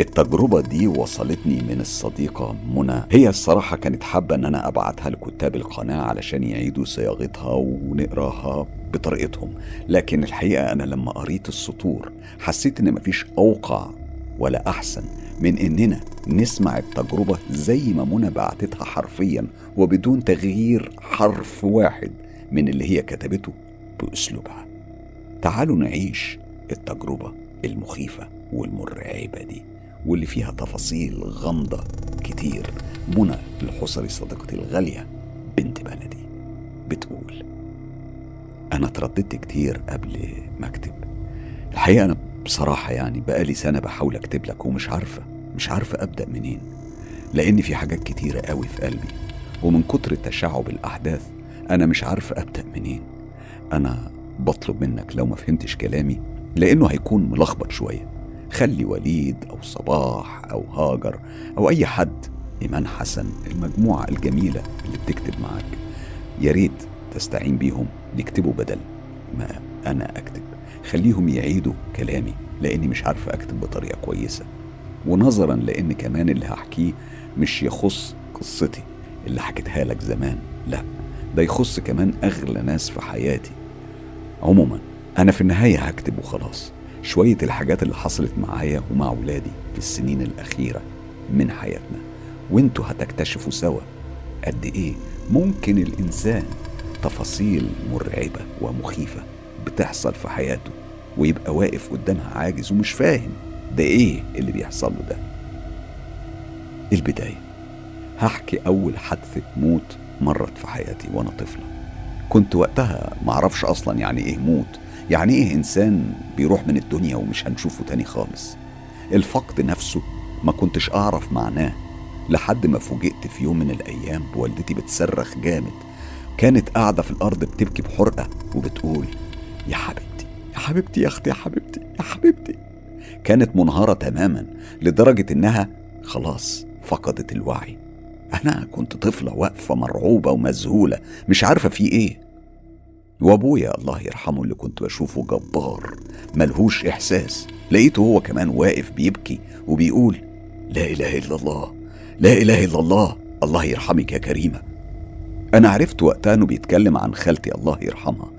التجربة دي وصلتني من الصديقة منى. هي الصراحة كانت حابة إن أنا أبعتها لكتاب القناة علشان يعيدوا صياغتها ونقراها بطريقتهم. لكن الحقيقة أنا لما قريت السطور حسيت إن مفيش أوقع ولا أحسن من إننا نسمع التجربة زي ما منى بعتتها حرفيا وبدون تغيير حرف واحد من اللي هي كتبته بأسلوبها. تعالوا نعيش التجربة المخيفة والمرعبة دي. واللي فيها تفاصيل غامضة كتير. منى الحصري صديقتي الغالية بنت بلدي بتقول أنا ترددت كتير قبل ما أكتب. الحقيقة أنا بصراحة يعني بقالي سنة بحاول أكتب لك ومش عارفة مش عارفة أبدأ منين. لأن في حاجات كتيرة قوي في قلبي ومن كتر تشعب الأحداث أنا مش عارفة أبدأ منين. أنا بطلب منك لو ما فهمتش كلامي لأنه هيكون ملخبط شوية. خلي وليد أو صباح أو هاجر أو أي حد إيمان حسن المجموعة الجميلة اللي بتكتب معاك يا ريت تستعين بيهم يكتبوا بدل ما أنا أكتب. خليهم يعيدوا كلامي لأني مش عارفة أكتب بطريقة كويسة. ونظرا لأن كمان اللي هحكيه مش يخص قصتي اللي حكيتها لك زمان لا. ده يخص كمان أغلى ناس في حياتي. عموما أنا في النهاية هكتب وخلاص. شوية الحاجات اللي حصلت معايا ومع ولادي في السنين الأخيرة من حياتنا. وانتوا هتكتشفوا سوا قد إيه ممكن الإنسان تفاصيل مرعبة ومخيفة بتحصل في حياته ويبقى واقف قدامها عاجز ومش فاهم ده إيه اللي بيحصل له ده. البداية. هحكي أول حادثة موت مرت في حياتي وأنا طفلة كنت وقتها معرفش أصلا يعني إيه موت. يعني إيه إنسان بيروح من الدنيا ومش هنشوفه تاني خالص؟ الفقد نفسه ما كنتش أعرف معناه لحد ما فوجئت في يوم من الأيام بوالدتي بتصرخ جامد. كانت قاعدة في الأرض بتبكي بحرقة وبتقول يا حبيبتي يا حبيبتي يا أختي يا حبيبتي يا حبيبتي. كانت منهارة تماما لدرجة إنها خلاص فقدت الوعي. أنا كنت طفلة واقفة مرعوبة ومذهولة مش عارفة في إيه. وأبويا الله يرحمه اللي كنت بشوفه جبار ملهوش إحساس. لقيته هو كمان واقف بيبكي وبيقول لا إله إلا الله لا إله إلا الله الله يرحمك يا كريمة. أنا عرفت وقتها إنه بيتكلم عن خالتي الله يرحمها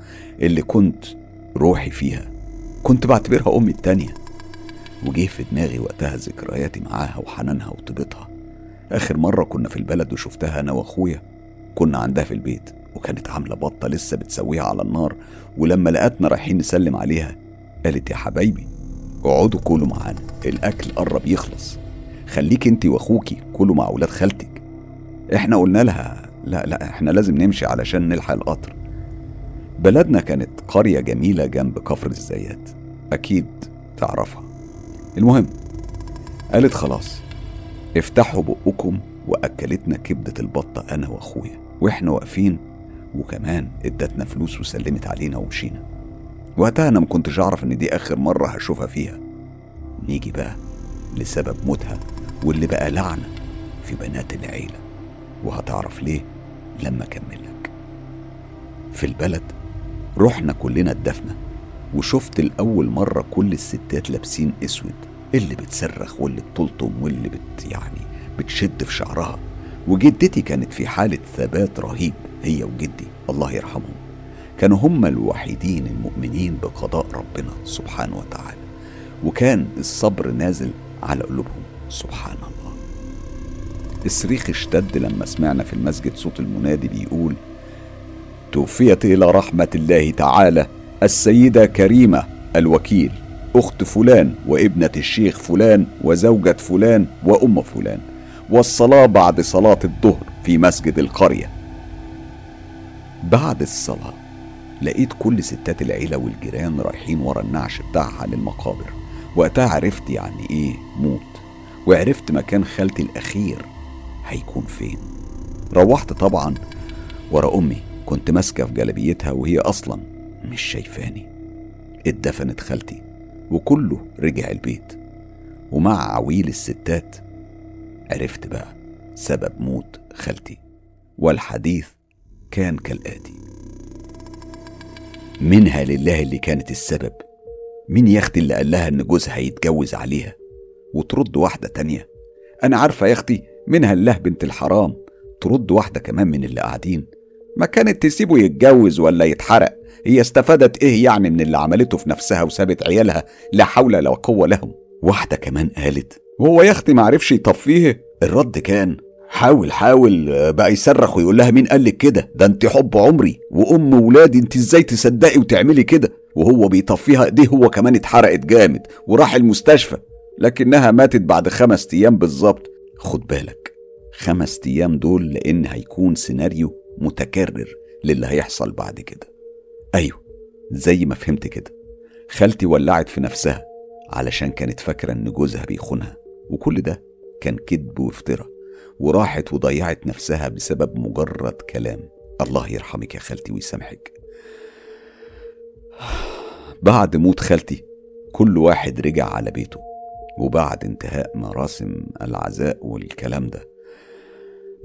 اللي كنت روحي فيها. كنت بعتبرها أمي التانية. وجه في دماغي وقتها ذكرياتي معاها وحنانها وطيبتها. آخر مرة كنا في البلد وشفتها أنا وأخويا كنا عندها في البيت. وكانت عاملة بطة لسه بتسويها على النار ولما لقتنا رايحين نسلم عليها قالت يا حبايبي اقعدوا كلوا معانا الأكل قرب يخلص. خليك انت واخوكي كلوا مع ولاد خالتك. إحنا قلنا لها لا لا إحنا لازم نمشي علشان نلحق القطر. بلدنا كانت قرية جميلة جنب كفر الزيات. أكيد تعرفها. المهم قالت خلاص افتحوا بقكم وأكلتنا كبدة البطة أنا وأخويا وإحنا واقفين وكمان ادتنا فلوس وسلمت علينا ومشينا. وقتها أنا ما كنتش أعرف إن دي آخر مرة هشوفها فيها. نيجي بقى لسبب موتها واللي بقى لعنة في بنات العيلة. وهتعرف ليه لما أكملك في البلد رحنا كلنا الدفنة وشفت لأول مرة كل الستات لابسين أسود اللي بتصرخ واللي بتلطم واللي بت يعني بتشد في شعرها. وجدتي كانت في حالة ثبات رهيب. هي وجدي الله يرحمهم. كانوا هم الوحيدين المؤمنين بقضاء ربنا سبحانه وتعالى. وكان الصبر نازل على قلوبهم سبحان الله. الصريخ اشتد لما سمعنا في المسجد صوت المنادي بيقول توفيت إلى رحمة الله تعالى السيدة كريمة الوكيل أخت فلان وابنة الشيخ فلان وزوجة فلان وأم فلان. والصلاة بعد صلاة الظهر في مسجد القرية. بعد الصلاة لقيت كل ستات العيلة والجيران رايحين ورا النعش بتاعها للمقابر. وقتها عرفت يعني إيه موت. وعرفت مكان خالتي الأخير هيكون فين. روحت طبعا ورا أمي كنت ماسكة في جلبيتها وهي أصلا مش شايفاني. اتدفنت خالتي وكله رجع البيت. ومع عويل الستات عرفت بقى سبب موت خالتي. والحديث كان كالآتي. منها لله اللي كانت السبب. مين يا أختي اللي قال لها إن جوزها هيتجوز عليها وترد واحدة تانية؟ أنا عارفة يا أختي منها الله بنت الحرام ترد واحدة كمان من اللي قاعدين. ما كانت تسيبه يتجوز ولا يتحرق. هي استفادت إيه يعني من اللي عملته في نفسها وسابت عيالها لا حول ولا قوة لهم؟ واحدة كمان قالت وهو يا أختي معرفش يطفيه؟ الرد كان حاول حاول بقى يصرخ ويقول لها مين قالك كده؟ ده انت حب عمري وأم ولادي انت إزاي تصدقي وتعملي كده؟ وهو بيطفيها ايديه هو كمان اتحرقت جامد وراح المستشفى لكنها ماتت بعد خمس أيام بالظبط. خد بالك خمس أيام دول لأن هيكون سيناريو متكرر للي هيحصل بعد كده. أيوه زي ما فهمت كده. خالتي ولعت في نفسها علشان كانت فاكرة إن جوزها بيخونها وكل ده كان كذب وافتراء. وراحت وضيعت نفسها بسبب مجرد كلام. الله يرحمك يا خالتي ويسامحك. بعد موت خالتي كل واحد رجع على بيته وبعد انتهاء مراسم العزاء والكلام ده.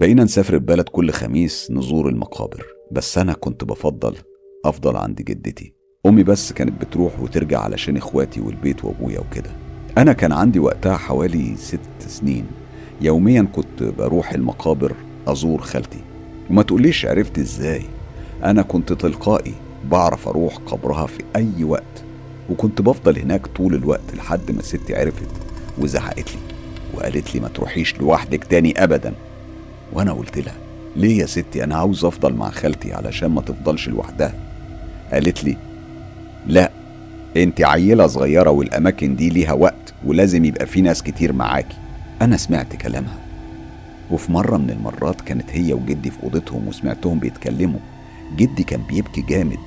بقينا نسافر البلد كل خميس نزور المقابر بس أنا كنت بفضل أفضل عند جدتي. أمي بس كانت بتروح وترجع علشان إخواتي والبيت وأبويا وكده. أنا كان عندي وقتها حوالي ست سنين. يوميا كنت بروح المقابر أزور خالتي. وما تقوليش عرفت إزاي. أنا كنت تلقائي بعرف أروح قبرها في أي وقت. وكنت بفضل هناك طول الوقت لحد ما ستي عرفت وزعقت لي. وقالت لي ما تروحيش لوحدك تاني أبدا. وأنا قلت لها ليه يا ستي؟ أنا عاوز أفضل مع خالتي علشان ما تفضلش لوحدها. قالت لي لا انت عيلة صغيرة والأماكن دي ليها وقت ولازم يبقى في ناس كتير معاكي. أنا سمعت كلامها. وفي مرة من المرات كانت هي وجدي في أوضتهم وسمعتهم بيتكلموا. جدي كان بيبكي جامد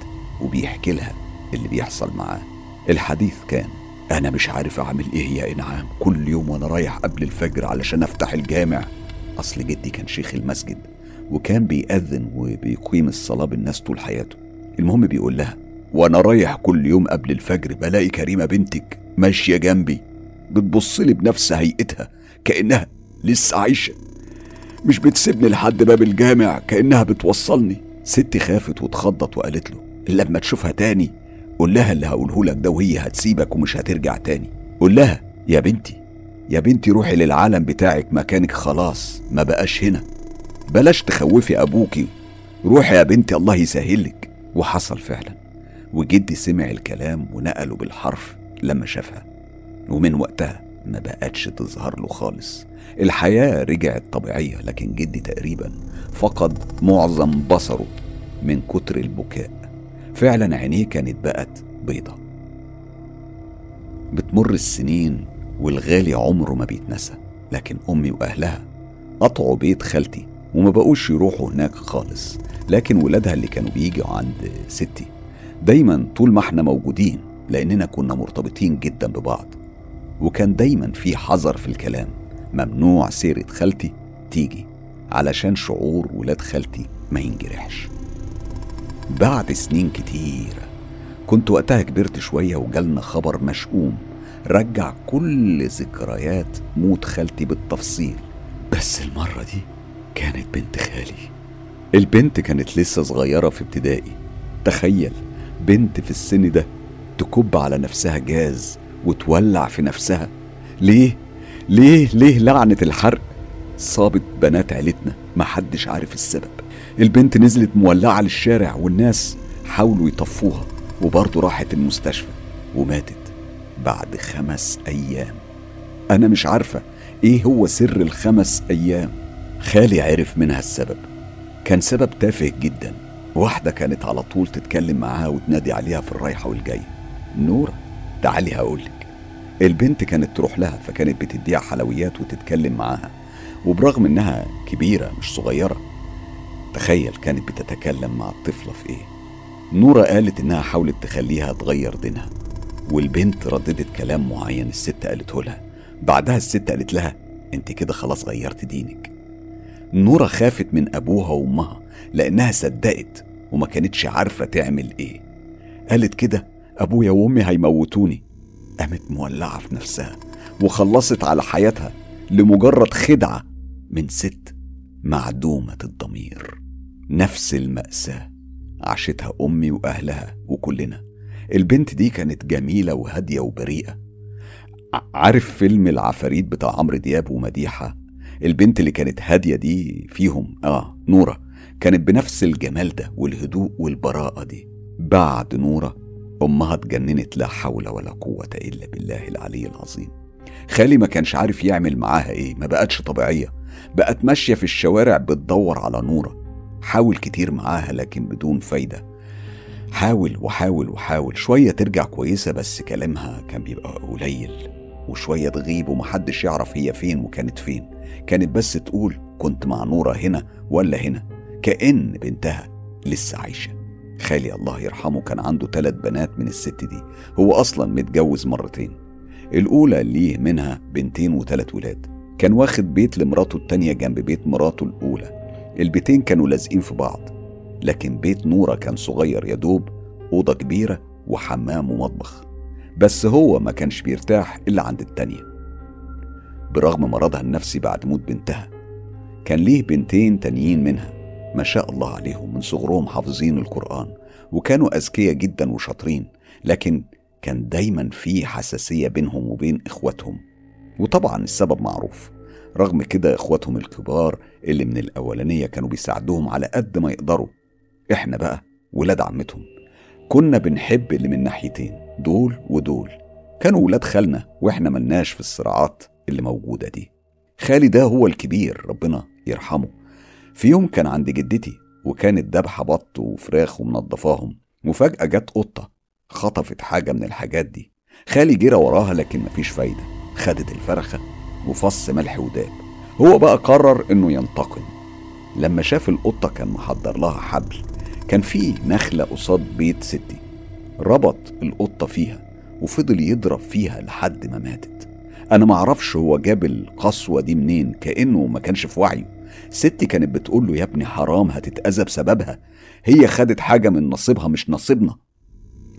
وبيحكي لها اللي بيحصل معاه. الحديث كان أنا مش عارف أعمل إيه يا إنعام. كل يوم وأنا رايح قبل الفجر علشان أفتح الجامع. أصل جدي كان شيخ المسجد وكان بيأذن وبيقيم الصلاة بالناس طول حياته. المهم بيقول لها وأنا رايح كل يوم قبل الفجر بلاقي كريمة بنتك ماشية جنبي. بتبص لي بنفس هيئتها. كأنها لسه عايشة. مش بتسيبني لحد باب الجامع كأنها بتوصلني. ستي خافت واتخضت وقالت له لما تشوفها تاني قول لها اللي هقوله لك ده وهي هتسيبك ومش هترجع تاني. قول لها يا بنتي يا بنتي روحي للعالم بتاعك مكانك خلاص ما بقاش هنا. بلاش تخوفي أبوكي. روحي يا بنتي الله يسهلك. وحصل فعلا. وجدي سمع الكلام ونقله بالحرف لما شافها. ومن وقتها ما بقتش تظهر له خالص. الحياة رجعت طبيعية لكن جدي تقريبا فقد معظم بصره من كتر البكاء. فعلا عينيه كانت بقت بيضة. بتمر السنين والغالي عمره ما بيتنسى لكن أمي وأهلها قطعوا بيت خالتي وما بقوش يروحوا هناك خالص. لكن ولادها اللي كانوا بيجوا عند ستي دايما طول ما إحنا موجودين لأننا كنا مرتبطين جدا ببعض. وكان دايما في حذر في الكلام. ممنوع سيرة خالتي تيجي علشان شعور ولاد خالتي ما ينجرحش. بعد سنين كتير كنت وقتها كبرت شوية وجالنا خبر مشؤوم رجع كل ذكريات موت خالتي بالتفصيل. بس المرة دي كانت بنت خالي. البنت كانت لسه صغيرة في ابتدائي. تخيل بنت في السن ده تكب على نفسها جاز وتولع في نفسها. ليه؟ ليه؟ ليه لعنة الحرق؟ صابت بنات عيلتنا محدش عارف السبب. البنت نزلت مولعة للشارع والناس حاولوا يطفوها وبرضه راحت المستشفى وماتت بعد خمس أيام. أنا مش عارفة إيه هو سر الخمس أيام. خالي عرف منها السبب. كان سبب تافه جدا. واحدة كانت على طول تتكلم معاها وتنادي عليها في الرايحة والجاية. نورة. تعالي هقولك. البنت كانت تروح لها فكانت بتديها حلويات وتتكلم معاها وبرغم إنها كبيرة مش صغيرة تخيل كانت بتتكلم مع الطفلة في إيه. نورة قالت إنها حاولت تخليها تغير دينها والبنت رددت كلام معين الست قالته لها. بعدها الست قالت لها أنت كده خلاص غيرت دينك. نورة خافت من أبوها وأمها لأنها صدقت وما كانتش عارفة تعمل إيه. قالت كده أبويا وأمي هيموتوني. قامت مولعة في نفسها وخلصت على حياتها لمجرد خدعة من ست معدومة الضمير. نفس المأساة عاشتها أمي وأهلها وكلنا. البنت دي كانت جميلة وهادية وبريئة. عارف فيلم العفاريت بتاع عمرو دياب ومديحة؟ البنت اللي كانت هادية دي فيهم آه نورة كانت بنفس الجمال ده والهدوء والبراءة دي. بعد نورة أمها اتجننت لا حول ولا قوة إلا بالله العلي العظيم. خالي ما كانش عارف يعمل معاها إيه ما بقتش طبيعية. بقت ماشية في الشوارع بتدور على نورة. حاول كتير معاها لكن بدون فايدة. حاول وحاول وحاول. شوية ترجع كويسة بس كلامها كان بيبقى قليل. وشوية تغيب ومحدش يعرف هي فين وكانت فين. كانت بس تقول كنت مع نورة هنا ولا هنا؟ كأن بنتها لسه عايشة. خالي الله يرحمه كان عنده ثلاث بنات من الست دي. هو أصلا متجوز مرتين. الأولى ليه منها بنتين وثلاث ولاد. كان واخد بيت لمراته التانية جنب بيت مراته الأولى. البيتين كانوا لازقين في بعض. لكن بيت نورة كان صغير يا دوب أوضة كبيرة وحمام ومطبخ. بس هو ما كانش بيرتاح إلا عند التانية. برغم مرضها النفسي بعد موت بنتها كان ليه بنتين تانيين منها. ما شاء الله عليهم من صغرهم حافظين القرآن وكانوا أذكياء جدا وشاطرين لكن كان دايما في حساسية بينهم وبين إخواتهم. وطبعا السبب معروف. رغم كده إخواتهم الكبار اللي من الأولانية كانوا بيساعدوهم على قد ما يقدروا. إحنا بقى ولاد عمتهم. كنا بنحب اللي من ناحيتين دول ودول. كانوا ولاد خالنا وإحنا ملناش في الصراعات اللي موجودة دي. خالي ده هو الكبير ربنا يرحمه. في يوم كان عند جدتي وكانت دبحة بط وفراخ ومنضفاهم وفجأة جت قطة خطفت حاجة من الحاجات دي. خالي جرى وراها لكن مفيش فايدة. خدت الفرخة وفص ملح وداب. هو بقى قرر إنه ينتقم. لما شاف القطة كان محضر لها حبل كان في نخلة قصاد بيت ستي. ربط القطة فيها وفضل يضرب فيها لحد ما ماتت. أنا معرفش هو جاب القسوة دي منين كأنه ما كانش في وعيه. ستي كانت بتقول له يا ابني حرام هتتأذى بسببها. هي خدت حاجة من نصيبها مش نصيبنا.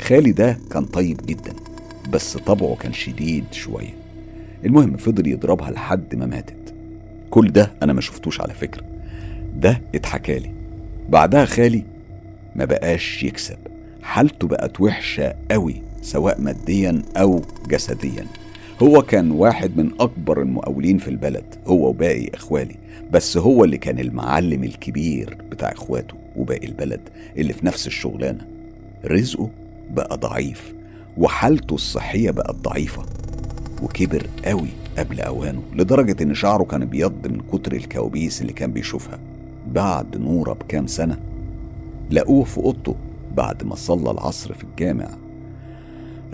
خالي ده كان طيب جدا بس طبعه كان شديد شوية. المهم فضل يضربها لحد ما ماتت. كل ده أنا ما شفتوش على فكرة. ده اتحكالي بعدها خالي ما بقاش يكسب. حالته بقت وحشة قوي سواء ماديا أو جسديا. هو كان واحد من أكبر المقاولين في البلد هو وباقي إخوالي. بس هو اللي كان المعلم الكبير بتاع إخواته وباقي البلد اللي في نفس الشغلانة. رزقه بقى ضعيف وحالته الصحية بقت ضعيفة وكبر قوي قبل أوانه لدرجة إن شعره كان بيض من كتر الكوابيس اللي كان بيشوفها. بعد نورة بكام سنة لقوه في أوضته بعد ما صلى العصر في الجامع.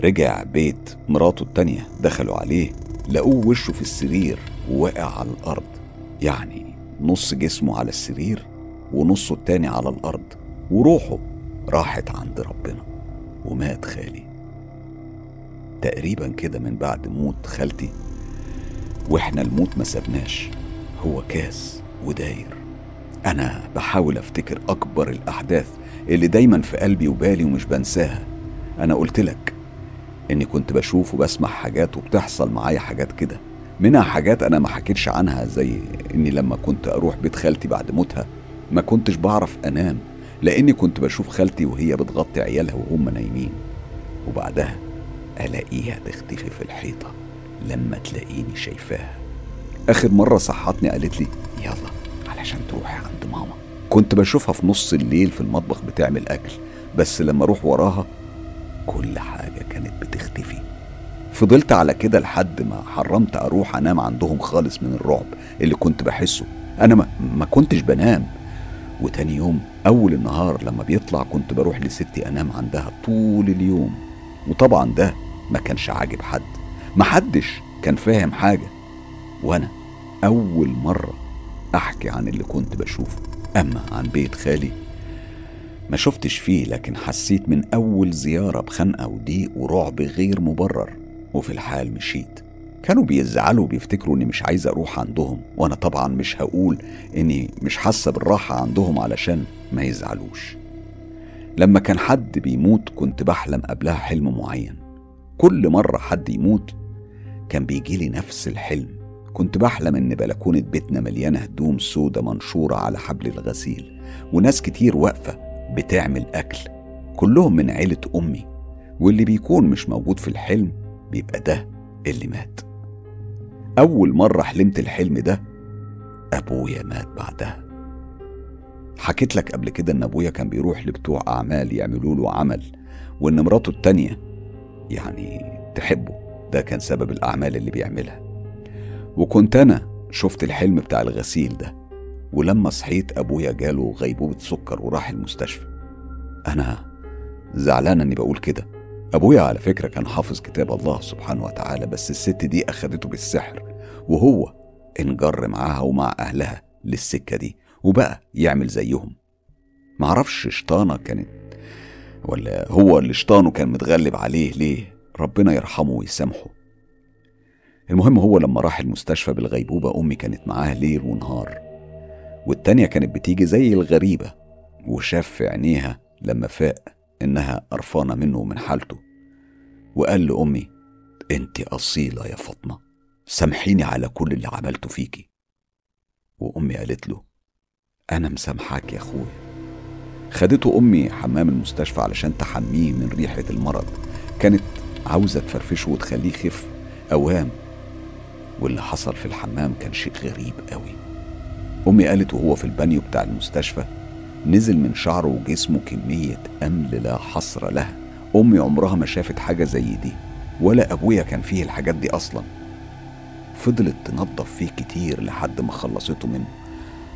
رجع بيت مراته التانية دخلوا عليه لقوه وشه في السرير وواقع على الأرض. يعني نص جسمه على السرير ونصه التاني على الأرض وروحه راحت عند ربنا ومات خالي. تقريبا كده من بعد موت خالتي وإحنا الموت ما سبناش هو كاس وداير. أنا بحاول أفتكر أكبر الأحداث اللي دايما في قلبي وبالي ومش بنساها. أنا قلت لك إني كنت بشوف وبسمع حاجات وبتحصل معايا حاجات كده. منها حاجات أنا ما حكيتش عنها زي إني لما كنت أروح بيت خالتي بعد موتها ما كنتش بعرف أنام لأني كنت بشوف خالتي وهي بتغطي عيالها وهم نايمين. وبعدها ألاقيها تختفي في الحيطة لما تلاقيني شايفاها. آخر مرة صحتني قالت لي يلا علشان تروحي عند ماما. كنت بشوفها في نص الليل في المطبخ بتعمل أكل بس لما أروح وراها كل حاجة كانت بتختفي. فضلت على كده لحد ما حرمت أروح أنام عندهم خالص من الرعب اللي كنت بحسه. أنا ما, ما كنتش بنام. وتاني يوم أول النهار لما بيطلع كنت بروح لستي أنام عندها طول اليوم. وطبعا ده ما كانش عاجب حد. محدش كان فاهم حاجة. وأنا أول مرة أحكي عن اللي كنت بشوفه. أما عن بيت خالي ما شفتش فيه لكن حسيت من أول زيارة بخنقة وضيق ورعب غير مبرر. وفي الحال مشيت. كانوا بيزعلوا وبيفتكروا إني مش عايز أروح عندهم وأنا طبعا مش هقول إني مش حاسة بالراحة عندهم علشان ما يزعلوش. لما كان حد بيموت كنت بحلم قبلها حلم معين. كل مرة حد يموت كان بيجيلي نفس الحلم. كنت بحلم إن بلكونة بيتنا مليانة هدوم سودة منشورة على حبل الغسيل وناس كتير واقفة بتعمل أكل كلهم من عيلة أمي واللي بيكون مش موجود في الحلم بيبقى ده اللي مات. أول مرة حلمت الحلم ده أبويا مات بعدها. حكيت لك قبل كده إن أبويا كان بيروح لبتوع أعمال يعملوا له عمل وإن مراته التانية يعني تحبه. ده كان سبب الأعمال اللي بيعملها. وكنت أنا شفت الحلم بتاع الغسيل ده. ولما صحيت أبويا جاله غيبوبة سكر وراح المستشفى. أنا زعلان إني بقول كده. أبويا على فكرة كان حافظ كتاب الله سبحانه وتعالى بس الست دي أخدته بالسحر وهو انجر معاها ومع أهلها للسكة دي وبقى يعمل زيهم. معرفش شطانة كانت ولا هو اللي شطانه كان متغلب عليه ليه؟ ربنا يرحمه ويسامحه. المهم هو لما راح المستشفى بالغيبوبة أمي كانت معاه ليل ونهار. والتانية كانت بتيجي زي الغريبة وشاف في عينيها لما فاق إنها قرفانة منه ومن حالته وقال لأمي أنت أصيلة يا فاطمة سامحيني على كل اللي عملته فيكي. وأمي قالت له أنا مسامحاك يا أخويا. خدته أمي حمام المستشفى علشان تحميه من ريحة المرض كانت عاوزة تفرفشه وتخليه يخف أوام واللي حصل في الحمام كان شيء غريب قوي أمي قالت وهو في البانيو بتاع المستشفى نزل من شعره وجسمه كمية أمل لا حصر لها. أمي عمرها ما شافت حاجة زي دي ولا أبويا كان فيه الحاجات دي أصلا. فضلت تنظف فيه كتير لحد ما خلصته منه.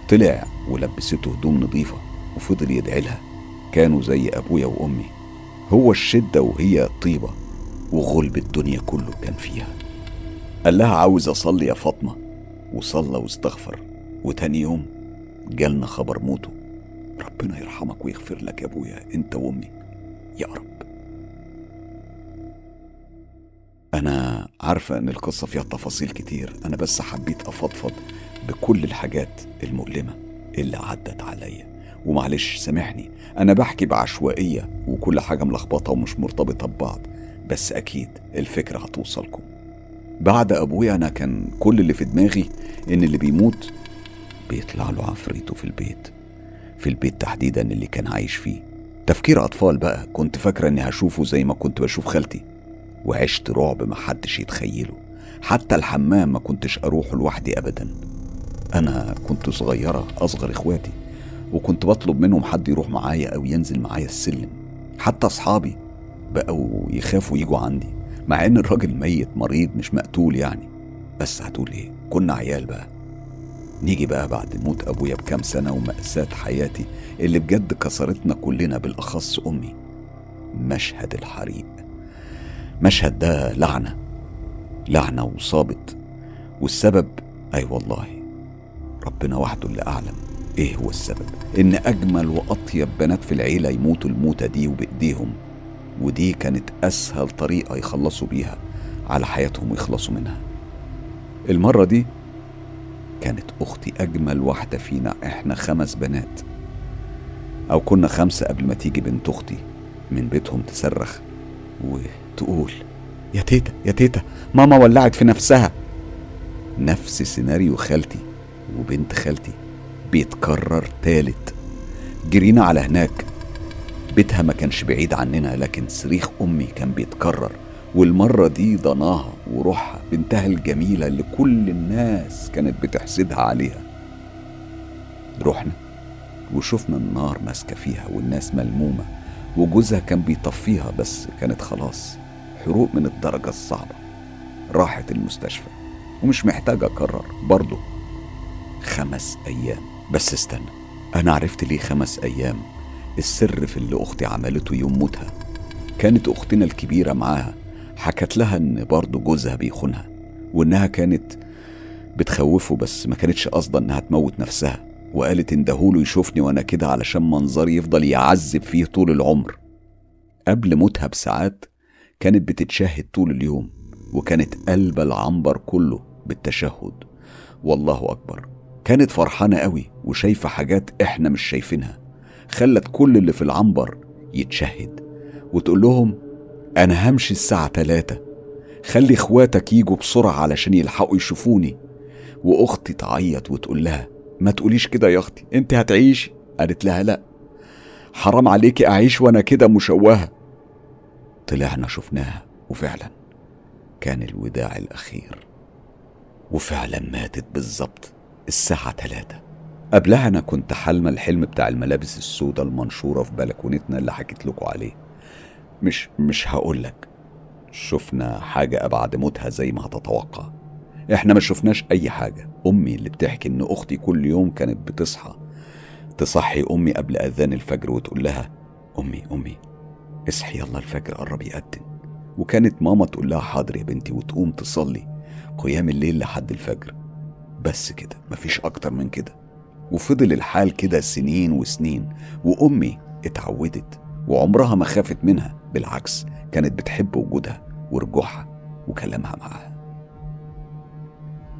طلع ولبسته هدوم نظيفة وفضل يدعي لها. كانوا زي أبويا وأمي. هو الشدة وهي الطيبة وغلب الدنيا كله كان فيها. قال لها عاوز أصلي يا فاطمة وصلى واستغفر. وتاني يوم جالنا خبر موته. ربنا يرحمك ويغفر لك يا أبويا أنت وأمي. يا رب. أنا عارفة إن القصة فيها تفاصيل كتير أنا بس حبيت أفضفض بكل الحاجات المؤلمة اللي عدت عليا. ومعلش سامحني. أنا بحكي بعشوائية وكل حاجة ملخبطة ومش مرتبطة ببعض بس أكيد الفكرة هتوصلكم. بعد أبويا أنا كان كل اللي في دماغي إن اللي بيموت بيطلع له عفريته في البيت. في البيت تحديدا اللي كان عايش فيه. تفكير أطفال بقى كنت فاكرة إني هشوفه زي ما كنت بشوف خالتي. وعشت رعب محدش يتخيله. حتى الحمام ما كنتش أروحه لوحدي أبدا. أنا كنت صغيرة أصغر إخواتي. وكنت بطلب منهم حد يروح معايا أو ينزل معايا السلم. حتى أصحابي بقوا يخافوا يجوا عندي. مع إن الراجل ميت مريض مش مقتول يعني. بس هتقول إيه؟ كنا عيال بقى. نيجي بقى بعد موت أبويا بكام سنة ومأساة حياتي اللي بجد كسرتنا كلنا بالأخص أمي. مشهد الحريق. مشهد ده لعنة. لعنة وصابت. والسبب؟ أي أيوة والله. ربنا وحده اللي أعلم. إيه هو السبب؟ إن أجمل وأطيب بنات في العيلة يموتوا الموتة دي وبإيديهم. ودي كانت أسهل طريقة يخلصوا بيها على حياتهم ويخلصوا منها. المرة دي كانت أختي أجمل واحدة فينا إحنا خمس بنات. أو كنا خمسة قبل ما تيجي بنت أختي من بيتهم تصرخ وتقول يا تيتا يا تيتا ماما ولعت في نفسها. نفس سيناريو خالتي وبنت خالتي. بيتكرر تالت. جرينا على هناك. بيتها ما كانش بعيد عننا لكن صريخ أمي كان بيتكرر. والمرة دي ضناها وروحها بنتها الجميلة اللي كل الناس كانت بتحسدها عليها. رحنا وشفنا النار ماسكة فيها والناس ملمومة وجوزها كان بيطفيها بس كانت خلاص حروق من الدرجة الصعبة. راحت المستشفى ومش محتاجة أكرر برضه خمس أيام. بس استنى أنا عرفت ليه خمس أيام؟ السر في اللي أختي عملته يوم موتها. كانت أختنا الكبيرة معاها حكت لها إن برضه جوزها بيخونها وإنها كانت بتخوفه بس ما كانتش قصده إنها تموت نفسها. وقالت اندهوله يشوفني وأنا كده علشان منظري يفضل يعذب فيه طول العمر. قبل موتها بساعات كانت بتتشهد طول اليوم وكانت قلب العنبر كله بالتشهد. والله أكبر. كانت فرحانة قوي وشايفة حاجات إحنا مش شايفينها. خلت كل اللي في العنبر يتشهد. وتقول لهم أنا همشي الساعة تلاتة. خلي إخواتك يجوا بسرعة علشان يلحقوا يشوفوني. وأختي تعيط وتقول لها ما تقوليش كده يا أختي أنت هتعيشي؟ قالت لها لأ. حرام عليكي أعيش وأنا كده مشوهة. طلعنا شفناها وفعلا كان الوداع الأخير. وفعلا ماتت بالظبط الساعة تلاتة. قبلها أنا كنت حلمة الحلم بتاع الملابس السوداء المنشورة في بلكونتنا اللي حكيت لكم عليه. مش مش هقولك. شفنا حاجة أبعد موتها زي ما هتتوقع. إحنا ما شفناش أي حاجة. أمي اللي بتحكي إن أختي كل يوم كانت بتصحى تصحي أمي قبل أذان الفجر وتقول لها أمي أمي اصحي يلا الفجر قرب يقدم. وكانت ماما تقول لها حاضر يا بنتي. وتقوم تصلي قيام الليل لحد الفجر. بس كده مفيش أكتر من كده. وفضل الحال كده سنين وسنين. وأمي اتعودت وعمرها ما خافت منها. بالعكس كانت بتحب وجودها ورجوعها وكلامها معاها.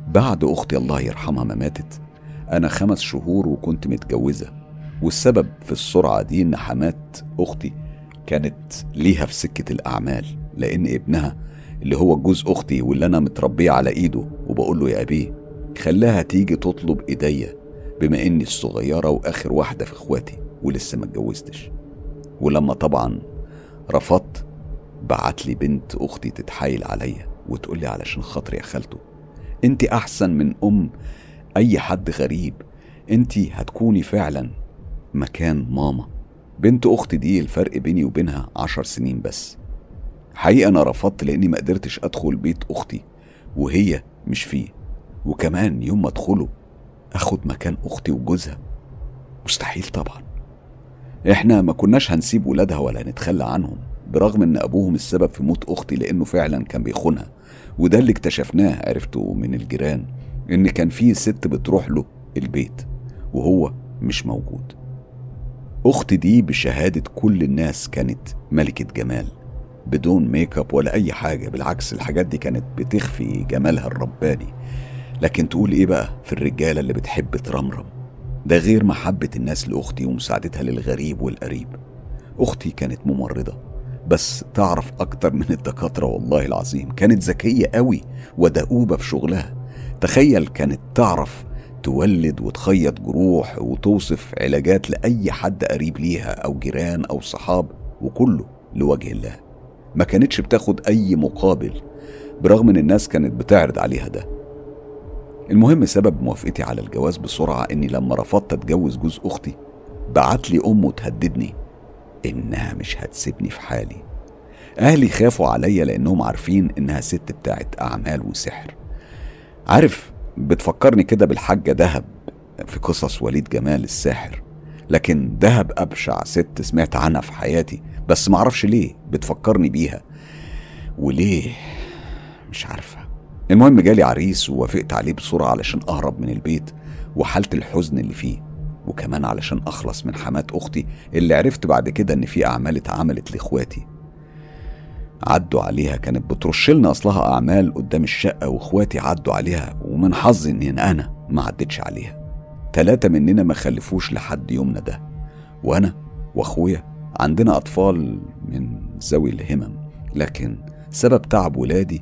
بعد أختي الله يرحمها ما ماتت أنا خمس شهور وكنت متجوزة والسبب في السرعة دي إن حمات أختي كانت ليها في سكة الأعمال لأن ابنها اللي هو جوز أختي واللي أنا متربية على إيده وبقول له يا أبيه خلاها تيجي تطلب إيديا بما إني الصغيرة وآخر واحدة في إخواتي ولسه ما اتجوزتش. ولما طبعا رفضت؟ بعت لي بنت أختي تتحايل عليا وتقول لي علشان خاطري يا خالته. أنت أحسن من أم أي حد غريب. أنت هتكوني فعلا مكان ماما. بنت أختي دي الفرق بيني وبينها عشر سنين بس. حقيقة أنا رفضت لأني ما قدرتش أدخل بيت أختي وهي مش فيه. وكمان يوم ما أدخله أخد مكان أختي وجوزها. مستحيل طبعا. إحنا ما كناش هنسيب ولادها ولا نتخلى عنهم برغم إن أبوهم السبب في موت أختي لأنه فعلا كان بيخونها وده اللي اكتشفناه عرفته من الجيران إن كان في ست بتروح له البيت وهو مش موجود. أختي دي بشهادة كل الناس كانت ملكة جمال بدون make up ولا أي حاجة بالعكس الحاجات دي كانت بتخفي جمالها الرباني. لكن تقول إيه بقى في الرجالة اللي بتحب ترمرم؟ ده غير محبة الناس لأختي ومساعدتها للغريب والقريب. أختي كانت ممرضة بس تعرف أكتر من الدكاترة والله العظيم. كانت ذكية قوي ودؤوبة في شغلها. تخيل كانت تعرف تولد وتخيط جروح وتوصف علاجات لأي حد قريب ليها أو جيران أو صحاب وكله لوجه الله. ما كانتش بتاخد أي مقابل برغم إن الناس كانت بتعرض عليها ده. المهم سبب موافقتي على الجواز بسرعة إني لما رفضت أتجوز جوز أختي بعت لي أمه تهددني إنها مش هتسيبني في حالي. أهلي خافوا عليا لأنهم عارفين إنها ست بتاعت أعمال وسحر. عارف بتفكرني كده بالحاجة دهب في قصص وليد جمال الساحر. لكن دهب أبشع ست سمعت عنها في حياتي بس معرفش ليه بتفكرني بيها. وليه؟ مش عارفة. المهم جالي عريس ووافقت عليه بسرعة علشان أهرب من البيت وحالة الحزن اللي فيه وكمان علشان أخلص من حمات أختي اللي عرفت بعد كده إن في أعمال اتعملت لإخواتي. عدوا عليها كانت بترش لنا أصلها أعمال قدام الشقة وإخواتي عدوا عليها ومن حظي إن أنا ما عدتش عليها. تلاتة مننا ما خلفوش لحد يومنا ده وأنا وأخويا عندنا أطفال من ذوي الهمم لكن سبب تعب ولادي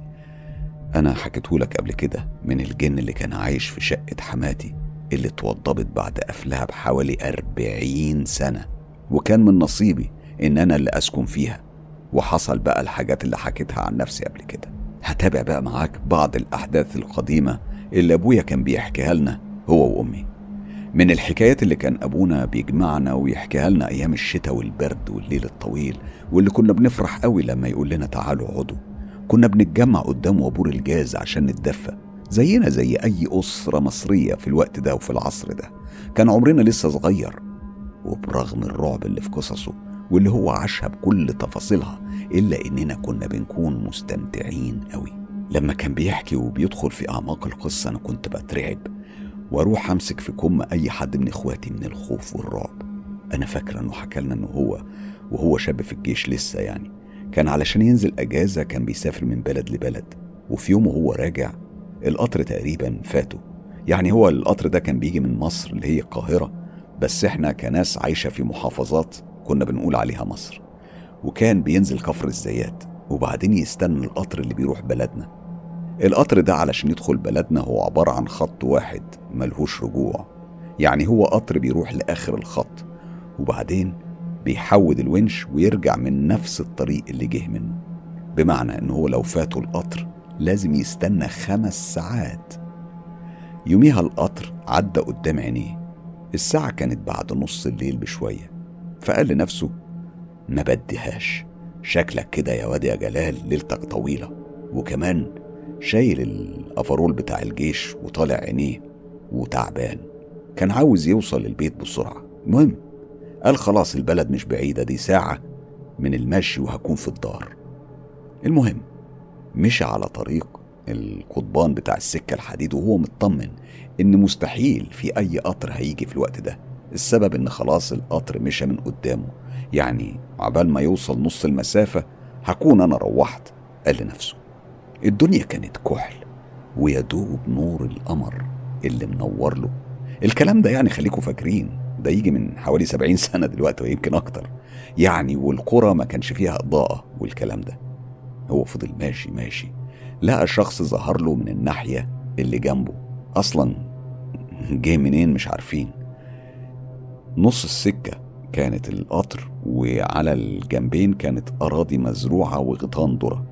أنا حكيتهولك قبل كده من الجن اللي كان عايش في شقة حماتي اللي اتوضبت بعد قفلها بحوالي أربعين سنة وكان من نصيبي إن أنا اللي أسكن فيها وحصل بقى الحاجات اللي حكيتها عن نفسي قبل كده. هتابع بقى معاك بعض الأحداث القديمة اللي أبويا كان بيحكيها لنا هو وأمي. من الحكايات اللي كان أبونا بيجمعنا ويحكيها لنا أيام الشتاء والبرد والليل الطويل واللي كنا بنفرح قوي لما يقول لنا تعالوا اقعدوا كنا بنتجمع قدام وابور الجاز عشان نتدفى زينا زي أي أسرة مصرية في الوقت ده وفي العصر ده. كان عمرنا لسه صغير. وبرغم الرعب اللي في قصصه واللي هو عاشها بكل تفاصيلها إلا إننا كنا بنكون مستمتعين قوي لما كان بيحكي وبيدخل في أعماق القصة أنا كنت بترعب وأروح أمسك في كم أي حد من إخواتي من الخوف والرعب. أنا فاكرة إنه حكى لنا إنه هو وهو شاب في الجيش لسه يعني. كان علشان ينزل أجازة كان بيسافر من بلد لبلد وفي يوم وهو راجع القطر تقريبا فاته. يعني هو القطر ده كان بيجي من مصر اللي هي القاهرة بس إحنا كناس عايشة في محافظات كنا بنقول عليها مصر. وكان بينزل كفر الزيات وبعدين يستنى القطر اللي بيروح بلدنا. القطر ده علشان يدخل بلدنا هو عبارة عن خط واحد ملهوش رجوع. يعني هو قطر بيروح لآخر الخط وبعدين بيحود الونش ويرجع من نفس الطريق اللي جه منه. بمعنى إن هو لو فاته القطر لازم يستنى خمس ساعات. يوميها القطر عدى قدام عينيه. الساعة كانت بعد نص الليل بشوية فقال لنفسه ما بديهاش. شكلك كده يا واد يا جلال ليلتك طويلة. وكمان شايل الأفرول بتاع الجيش وطالع عينيه وتعبان. كان عاوز يوصل البيت بسرعة. المهم قال خلاص البلد مش بعيدة دي ساعة من المشي وهكون في الدار. المهم مشى على طريق القضبان بتاع السكة الحديد وهو مطمن إن مستحيل في أي قطر هيجي في الوقت ده. السبب إن خلاص القطر مشى من قدامه. يعني عبال ما يوصل نص المسافة هكون أنا روحت. قال لنفسه الدنيا كانت كحل ويدوب نور القمر اللي منور له. الكلام ده يعني خليكم فاكرين. ده يجي من حوالي سبعين سنة دلوقتي ويمكن أكتر. يعني والقرى ما كانش فيها إضاءة والكلام ده. هو فضل ماشي ماشي. لقى شخص ظهر له من الناحية اللي جنبه. أصلا جه منين مش عارفين. نص السكة كانت القطر وعلى الجنبين كانت أراضي مزروعة وغيطان ذرة.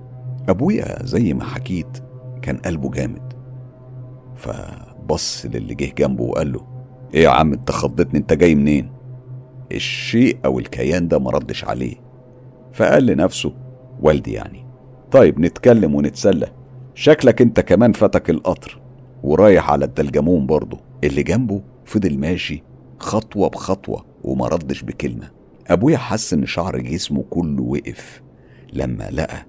أبويا زي ما حكيت كان قلبه جامد. فبص للي جه جنبه وقال له إيه يا عم انت خضتني انت جاي منين؟ الشيء أو الكيان ده مردش عليه. فقال لنفسه والدي يعني طيب نتكلم ونتسلى. شكلك انت كمان فاتك القطر ورايح على الدلجمون برضه. اللي جنبه فضل ماشي خطوة بخطوة وما ردش بكلمة. أبويا حس إن شعر جسمه كله وقف لما لقى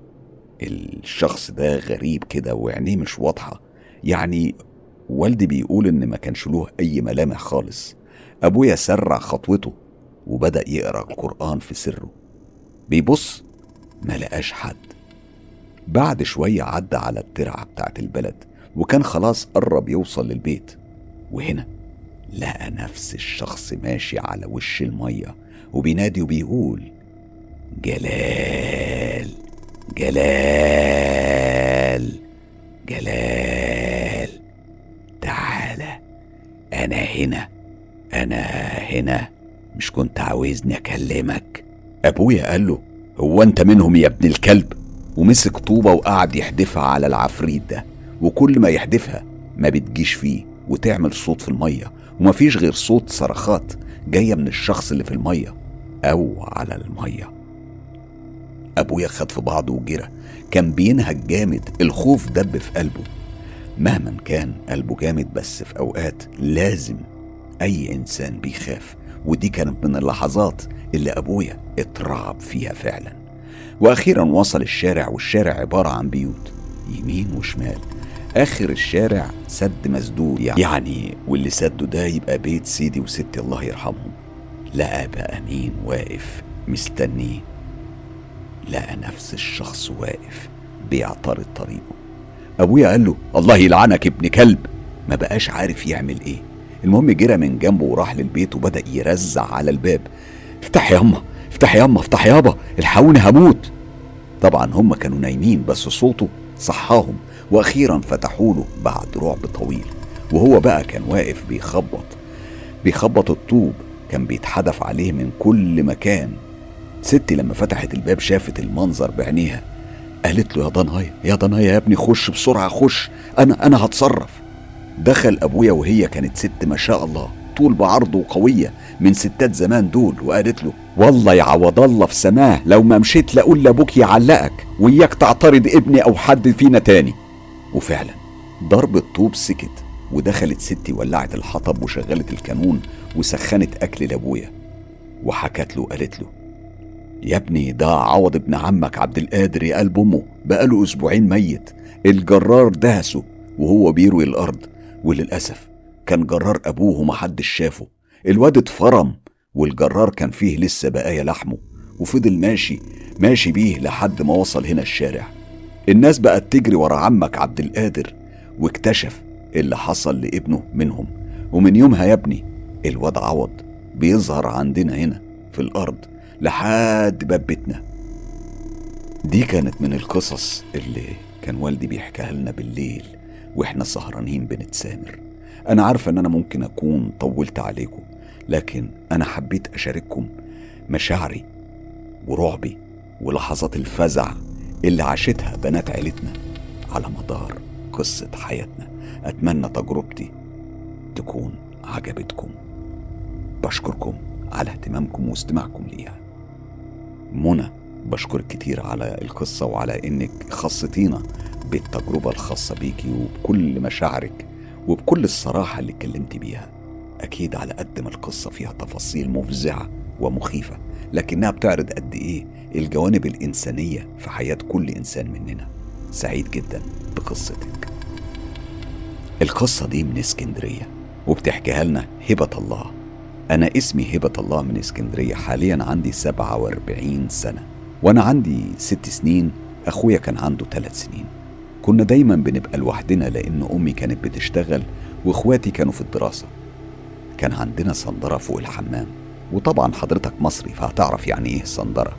الشخص ده غريب كده وعينيه مش واضحة. يعني والدي بيقول إن ما كانش له أي ملامح خالص. أبويا سرع خطوته وبدأ يقرأ القرآن في سره. بيبص ما لقاش حد. بعد شوية عدى على الترعة بتاعت البلد وكان خلاص قرب يوصل للبيت. وهنا لقى نفس الشخص ماشي على وش المية وبينادي وبيقول جلال جلال جلال. أنا هنا. أنا هنا. مش كنت عاوزني أكلمك. أبويا قال له هو أنت منهم يا ابن الكلب؟ ومسك طوبة وقعد يحدفها على العفريت ده. وكل ما يحدفها ما بتجيش فيه وتعمل صوت في المية. ومفيش غير صوت صرخات جاية من الشخص اللي في المية أو على المية. أبويا خد في بعضه وجرى. كان بينهج جامد. الخوف دب في قلبه. مهما كان قلبه جامد بس في أوقات لازم أي إنسان بيخاف. ودي كانت من اللحظات اللي أبويا اترعب فيها فعلا. وأخيرا وصل الشارع والشارع عبارة عن بيوت يمين وشمال. آخر الشارع سد مسدود يعني واللي سده ده يبقى بيت سيدي وستي الله يرحمهم. لقى بقى مين واقف مستنيه. لقى نفس الشخص واقف بيعترض طريقه. أبويا قال له الله يلعنك ابن كلب. ما بقاش عارف يعمل إيه. المهم جرى من جنبه وراح للبيت وبدأ يرزع على الباب. افتح ياما افتح ياما افتح يابا الحقوني هموت. طبعا هم كانوا نايمين بس صوته صحاهم وأخيرا فتحوا له بعد رعب طويل. وهو بقى كان واقف بيخبط بيخبط الطوب. كان بيتحدف عليه من كل مكان. ستي لما فتحت الباب شافت المنظر بعينيها. قالت له يا ضنايا يا ضنايا يا ابني خش بسرعة خش. أنا أنا هتصرف. دخل أبويا وهي كانت ست ما شاء الله طول بعرض وقوية من ستات زمان دول وقالت له والله يا عوض الله في سماه لو ما مشيت لأقول لأبوك يعلقك وإياك تعترض ابني أو حد فينا تاني. وفعلا ضرب الطوب سكت ودخلت ستي ولعت الحطب وشغلت الكانون وسخنت أكل لأبويا. وحكت له قالت له يا ابني ده عوض ابن عمك عبد القادر يا قلب أمه بقاله أسبوعين ميت. الجرار دهسه وهو بيروي الأرض وللأسف كان جرار أبوه ومحدش شافه. الواد اتفرم والجرار كان فيه لسه بقايا لحمه وفضل ماشي ماشي بيه لحد ما وصل هنا الشارع. الناس بقت تجري ورا عمك عبد القادر واكتشف اللي حصل لابنه منهم. ومن يومها يا ابني الواد عوض بيظهر عندنا هنا في الأرض. لحد باب بيتنا. دي كانت من القصص اللي كان والدي بيحكيها لنا بالليل وإحنا سهرانين بنتسامر. أنا عارفه إن أنا ممكن أكون طولت عليكم لكن أنا حبيت أشارككم مشاعري ورعبي ولحظات الفزع اللي عاشتها بنات عيلتنا على مدار قصة حياتنا. أتمنى تجربتي تكون عجبتكم. بشكركم على اهتمامكم واستماعكم ليها. منى بشكرك كتير على القصة وعلى إنك خصتينا بالتجربة الخاصة بيكي وبكل مشاعرك وبكل الصراحة اللي اتكلمتي بيها. أكيد على قد ما القصة فيها تفاصيل مفزعة ومخيفة لكنها بتعرض قد إيه الجوانب الإنسانية في حياة كل إنسان مننا. سعيد جدا بقصتك. القصة دي من اسكندرية وبتحكيها لنا هبة الله. أنا اسمي هبة الله من اسكندرية حاليا عندي 47 سنة وأنا عندي ست سنين أخويا كان عنده ثلاث سنين. كنا دايما بنبقى لوحدنا لأن أمي كانت بتشتغل وإخواتي كانوا في الدراسة. كان عندنا صندرة فوق الحمام وطبعا حضرتك مصري فهتعرف يعني إيه صندرة.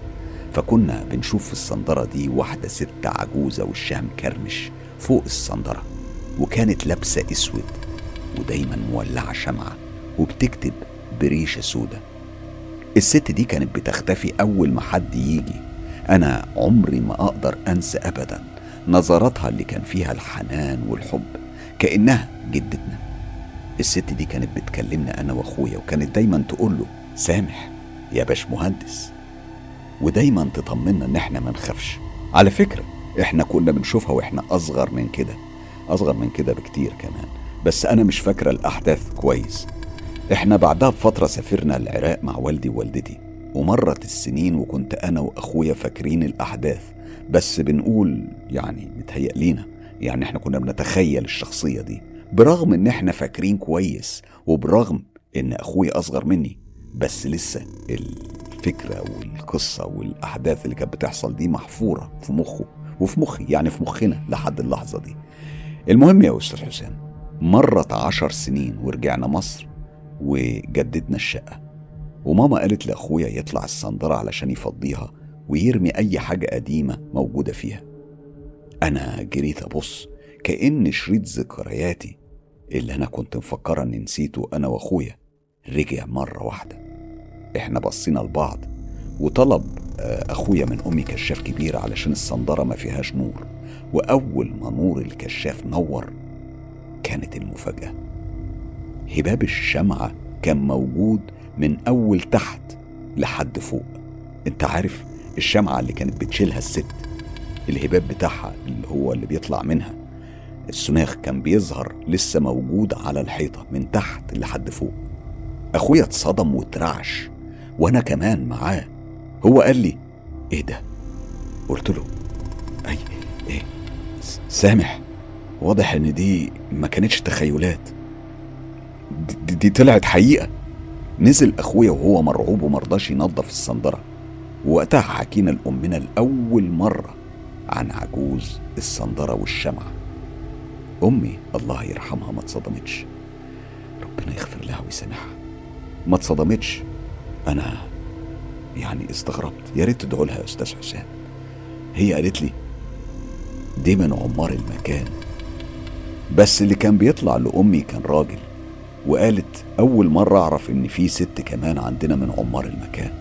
فكنا بنشوف في الصندرة دي واحدة ست عجوزة وشها مكرمش فوق الصندرة وكانت لابسة أسود ودايما مولعة شمعة وبتكتب بريشة سودة. الست دي كانت بتختفي أول ما حد يجي. أنا عمري ما أقدر أنسى أبدا نظراتها اللي كان فيها الحنان والحب كأنها جدتنا. الست دي كانت بتكلمنا أنا وأخويا وكانت دايما تقول له سامح يا باش مهندس ودايما تطمنا إن إحنا ما نخافش. على فكرة إحنا كنا بنشوفها وإحنا أصغر من كده أصغر من كده بكتير كمان. بس أنا مش فاكرة الأحداث كويس. إحنا بعدها بفترة سافرنا العراق مع والدي ووالدتي ومرت السنين وكنت أنا وأخويا فاكرين الأحداث بس بنقول يعني متهيأ لينا يعني إحنا كنا بنتخيل الشخصية دي برغم إن إحنا فاكرين كويس وبرغم إن أخويا أصغر مني بس لسه الفكرة والقصة والأحداث اللي كانت بتحصل دي محفورة في مخه وفي مخي يعني في مخنا لحد اللحظة دي. المهم يا أستاذ حسام مرت عشر سنين ورجعنا مصر وجددنا الشقة. وماما قالت لأخويا يطلع الصندرة علشان يفضيها ويرمي أي حاجة قديمة موجودة فيها. أنا جريت أبص كأن شريط ذكرياتي اللي أنا كنت مفكرة إني نسيته أنا وأخويا رجع مرة واحدة. إحنا بصينا لبعض وطلب آه، أخويا من أمي كشاف كبير علشان الصندرة ما فيهاش نور. وأول ما نور الكشاف نور كانت المفاجأة. هباب الشمعة كان موجود من أول تحت لحد فوق. أنت عارف الشمعة اللي كانت بتشيلها الست الهباب بتاعها اللي هو اللي بيطلع منها. السناخ كان بيظهر لسه موجود على الحيطة من تحت لحد فوق. أخويا اتصدم واترعش وأنا كمان معاه. هو قال لي إيه ده؟ قلت له أي إيه سامح. واضح إن دي ما كانتش تخيلات. دي, دي طلعت حقيقة. نزل أخويا وهو مرعوب ومرضاش ينظف الصندرة. ووقتها حكينا لأمنا لأول مرة عن عجوز الصندرة والشمعة. أمي الله يرحمها ما اتصدمتش. ربنا يغفر لها ويسامحها. ما اتصدمتش. أنا يعني استغربت. يا ريت تدعوا لها يا أستاذ حسام. هي قالت لي دي من عمار المكان. بس اللي كان بيطلع لأمي كان راجل. وقالت أول مرة أعرف إن في ست كمان عندنا من عمار المكان.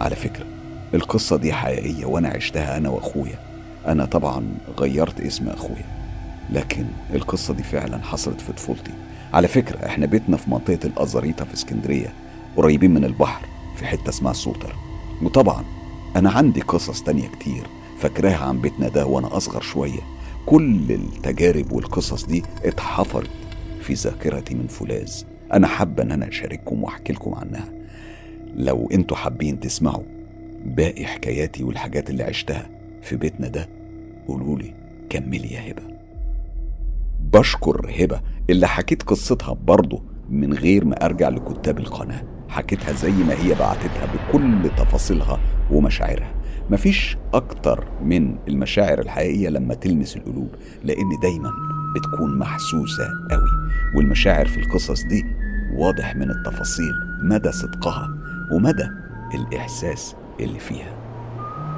على فكرة القصة دي حقيقية وأنا عشتها أنا وأخويا. أنا طبعا غيرت اسم أخويا لكن القصة دي فعلا حصلت في طفولتي. على فكرة إحنا بيتنا في منطقة الأزاريطة في اسكندرية قريبين من البحر في حتة اسمها سوتر. وطبعا أنا عندي قصص تانية كتير فاكراها عن بيتنا ده وأنا أصغر شوية. كل التجارب والقصص دي اتحفرت. في ذاكرتي من فولاذ. أنا حابة إن أنا أشارككم وأحكي لكم عنها. لو أنتوا حابين تسمعوا باقي حكاياتي والحاجات اللي عشتها في بيتنا ده قولولي كملي يا هبة. بشكر هبة اللي حكيت قصتها برضه من غير ما أرجع لكتاب القناة. حكيتها زي ما هي بعتتها بكل تفاصيلها ومشاعرها. مفيش أكتر من المشاعر الحقيقية لما تلمس القلوب لأن دايما بتكون محسوسة قوي. والمشاعر في القصص دي واضح من التفاصيل مدى صدقها ومدى الإحساس اللي فيها.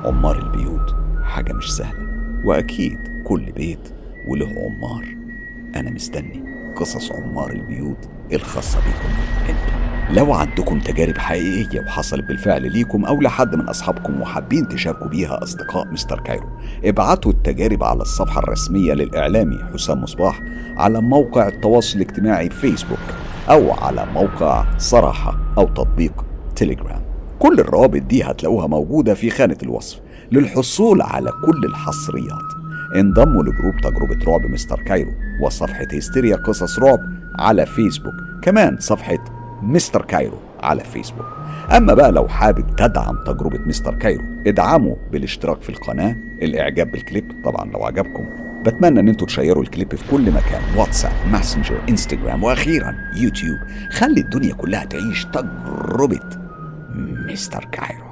عمار البيوت حاجة مش سهلة وأكيد كل بيت وله عمار. أنا مستني قصص عمار البيوت الخاصة بيكم. أنتم لو عندكم تجارب حقيقية وحصلت بالفعل ليكم أو لحد من أصحابكم وحابين تشاركوا بيها أصدقاء مستر كايرو ابعتوا التجارب على الصفحة الرسمية للإعلامي حسام مصباح على موقع التواصل الاجتماعي فيسبوك أو على موقع صراحة أو تطبيق تليجرام كل الروابط دي هتلاقوها موجودة في خانة الوصف للحصول على كل الحصريات. انضموا لجروب تجربة رعب مستر كايرو وصفحة هستيريا قصص رعب على فيسبوك كمان صفحة مستر كايرو على فيسبوك. أما بقى لو حابب تدعم تجربة مستر كايرو ادعمه بالاشتراك في القناة الإعجاب بالكليب طبعا لو عجبكم. بتمنى إن أنتوا تشيروا الكليب في كل مكان واتساب ماسنجر إنستجرام وأخيرا يوتيوب. خلي الدنيا كلها تعيش تجربة مستر كايرو.